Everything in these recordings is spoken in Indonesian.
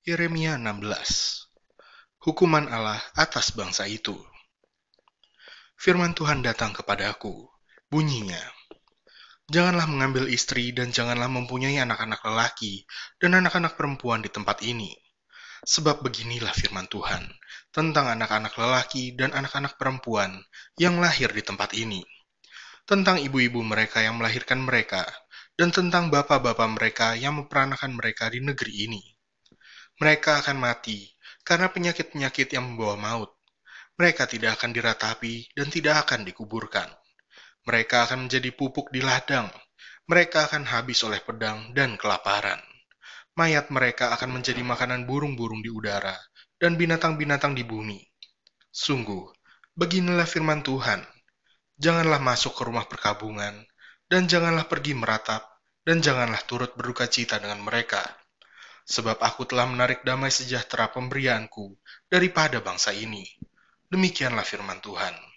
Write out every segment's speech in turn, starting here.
Yeremia 16 Hukuman Allah atas bangsa itu Firman Tuhan datang kepadaku, bunyinya, Janganlah mengambil istri dan janganlah mempunyai anak-anak lelaki dan anak-anak perempuan di tempat ini. Sebab beginilah firman Tuhan tentang anak-anak lelaki dan anak-anak perempuan yang lahir di tempat ini. Tentang ibu-ibu mereka yang melahirkan mereka, dan tentang bapak-bapak mereka yang memperanakan mereka di negeri ini. Mereka akan mati karena penyakit-penyakit yang membawa maut. Mereka tidak akan diratapi dan tidak akan dikuburkan. Mereka akan menjadi pupuk di ladang. Mereka akan habis oleh pedang dan kelaparan. Mayat mereka akan menjadi makanan burung-burung di udara dan binatang-binatang di bumi. Sungguh, beginilah firman Tuhan. Janganlah masuk ke rumah perkabungan, dan janganlah pergi meratap, dan janganlah turut berduka cita dengan mereka. Sebab aku telah menarik damai sejahtera pemberianku daripada bangsa ini. Demikianlah firman Tuhan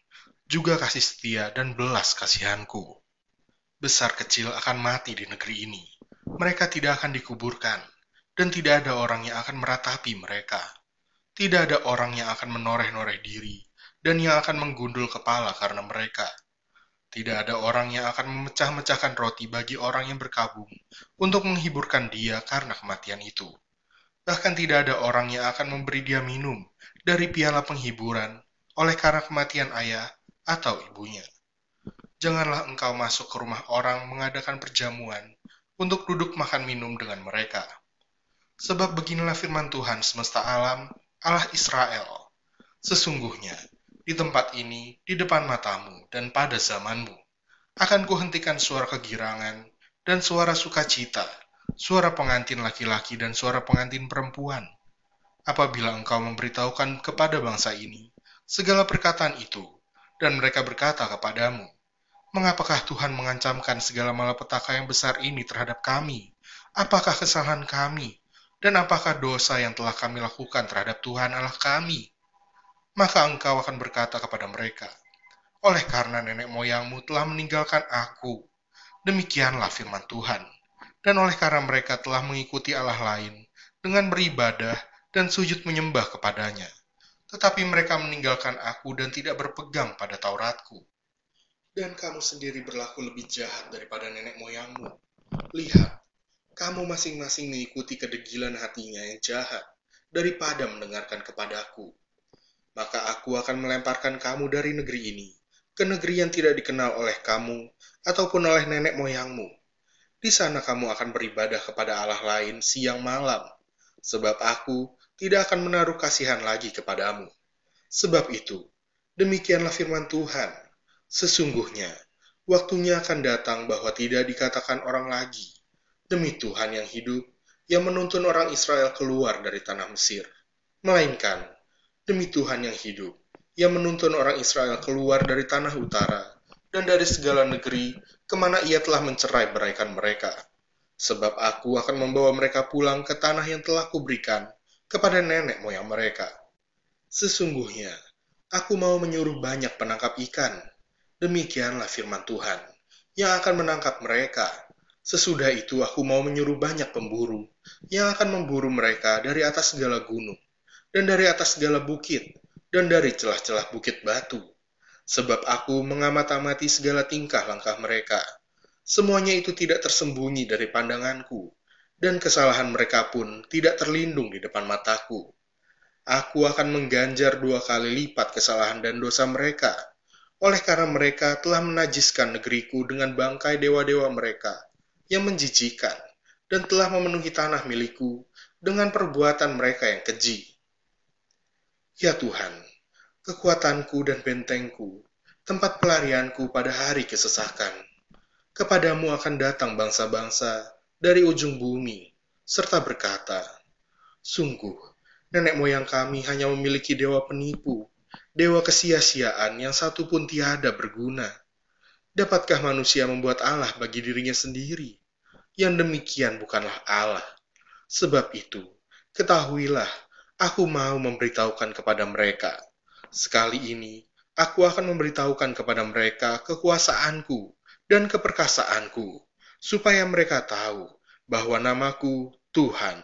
juga kasih setia dan belas kasihanku. Besar kecil akan mati di negeri ini. Mereka tidak akan dikuburkan, dan tidak ada orang yang akan meratapi mereka. Tidak ada orang yang akan menoreh-noreh diri, dan yang akan menggundul kepala karena mereka. Tidak ada orang yang akan memecah-mecahkan roti bagi orang yang berkabung untuk menghiburkan dia karena kematian itu. Bahkan tidak ada orang yang akan memberi dia minum dari piala penghiburan oleh karena kematian ayah atau ibunya. Janganlah engkau masuk ke rumah orang mengadakan perjamuan untuk duduk makan minum dengan mereka. Sebab beginilah firman Tuhan semesta alam, Allah Israel. Sesungguhnya, di tempat ini, di depan matamu, dan pada zamanmu, akan kuhentikan suara kegirangan dan suara sukacita, suara pengantin laki-laki dan suara pengantin perempuan. Apabila engkau memberitahukan kepada bangsa ini segala perkataan itu, dan mereka berkata kepadamu, Mengapakah Tuhan mengancamkan segala malapetaka yang besar ini terhadap kami? Apakah kesalahan kami? Dan apakah dosa yang telah kami lakukan terhadap Tuhan Allah kami? Maka engkau akan berkata kepada mereka, Oleh karena nenek moyangmu telah meninggalkan aku, demikianlah firman Tuhan. Dan oleh karena mereka telah mengikuti Allah lain, dengan beribadah dan sujud menyembah kepadanya, tetapi mereka meninggalkan aku dan tidak berpegang pada Tauratku. Dan kamu sendiri berlaku lebih jahat daripada nenek moyangmu. Lihat, kamu masing-masing mengikuti kedegilan hatinya yang jahat daripada mendengarkan kepadaku. Maka aku akan melemparkan kamu dari negeri ini ke negeri yang tidak dikenal oleh kamu ataupun oleh nenek moyangmu. Di sana kamu akan beribadah kepada Allah lain siang malam, sebab aku tidak akan menaruh kasihan lagi kepadamu. Sebab itu, demikianlah firman Tuhan. Sesungguhnya, waktunya akan datang bahwa tidak dikatakan orang lagi, demi Tuhan yang hidup, yang menuntun orang Israel keluar dari tanah Mesir. Melainkan, demi Tuhan yang hidup, yang menuntun orang Israel keluar dari tanah utara, dan dari segala negeri ke mana ia telah mencerai beraikan mereka. Sebab aku akan membawa mereka pulang ke tanah yang telah kuberikan kepada nenek moyang mereka. Sesungguhnya, aku mau menyuruh banyak penangkap ikan. Demikianlah firman Tuhan, yang akan menangkap mereka. Sesudah itu aku mau menyuruh banyak pemburu, yang akan memburu mereka dari atas segala gunung, dan dari atas segala bukit, dan dari celah-celah bukit batu. Sebab aku mengamat-amati segala tingkah langkah mereka. Semuanya itu tidak tersembunyi dari pandanganku, dan kesalahan mereka pun tidak terlindung di depan mataku. Aku akan mengganjar dua kali lipat kesalahan dan dosa mereka, oleh karena mereka telah menajiskan negeriku dengan bangkai dewa-dewa mereka yang menjijikan, dan telah memenuhi tanah milikku dengan perbuatan mereka yang keji. Ya Tuhan, kekuatanku dan bentengku, tempat pelarianku pada hari kesesakan. Kepadamu akan datang bangsa-bangsa dari ujung bumi, serta berkata, Sungguh, nenek moyang kami hanya memiliki dewa penipu, dewa kesia-siaan yang satu pun tiada berguna. Dapatkah manusia membuat Allah bagi dirinya sendiri? Yang demikian bukanlah Allah. Sebab itu, ketahuilah, aku mau memberitahukan kepada mereka. Sekali ini, aku akan memberitahukan kepada mereka kekuasaanku dan keperkasaanku supaya mereka tahu bahwa namaku Tuhan.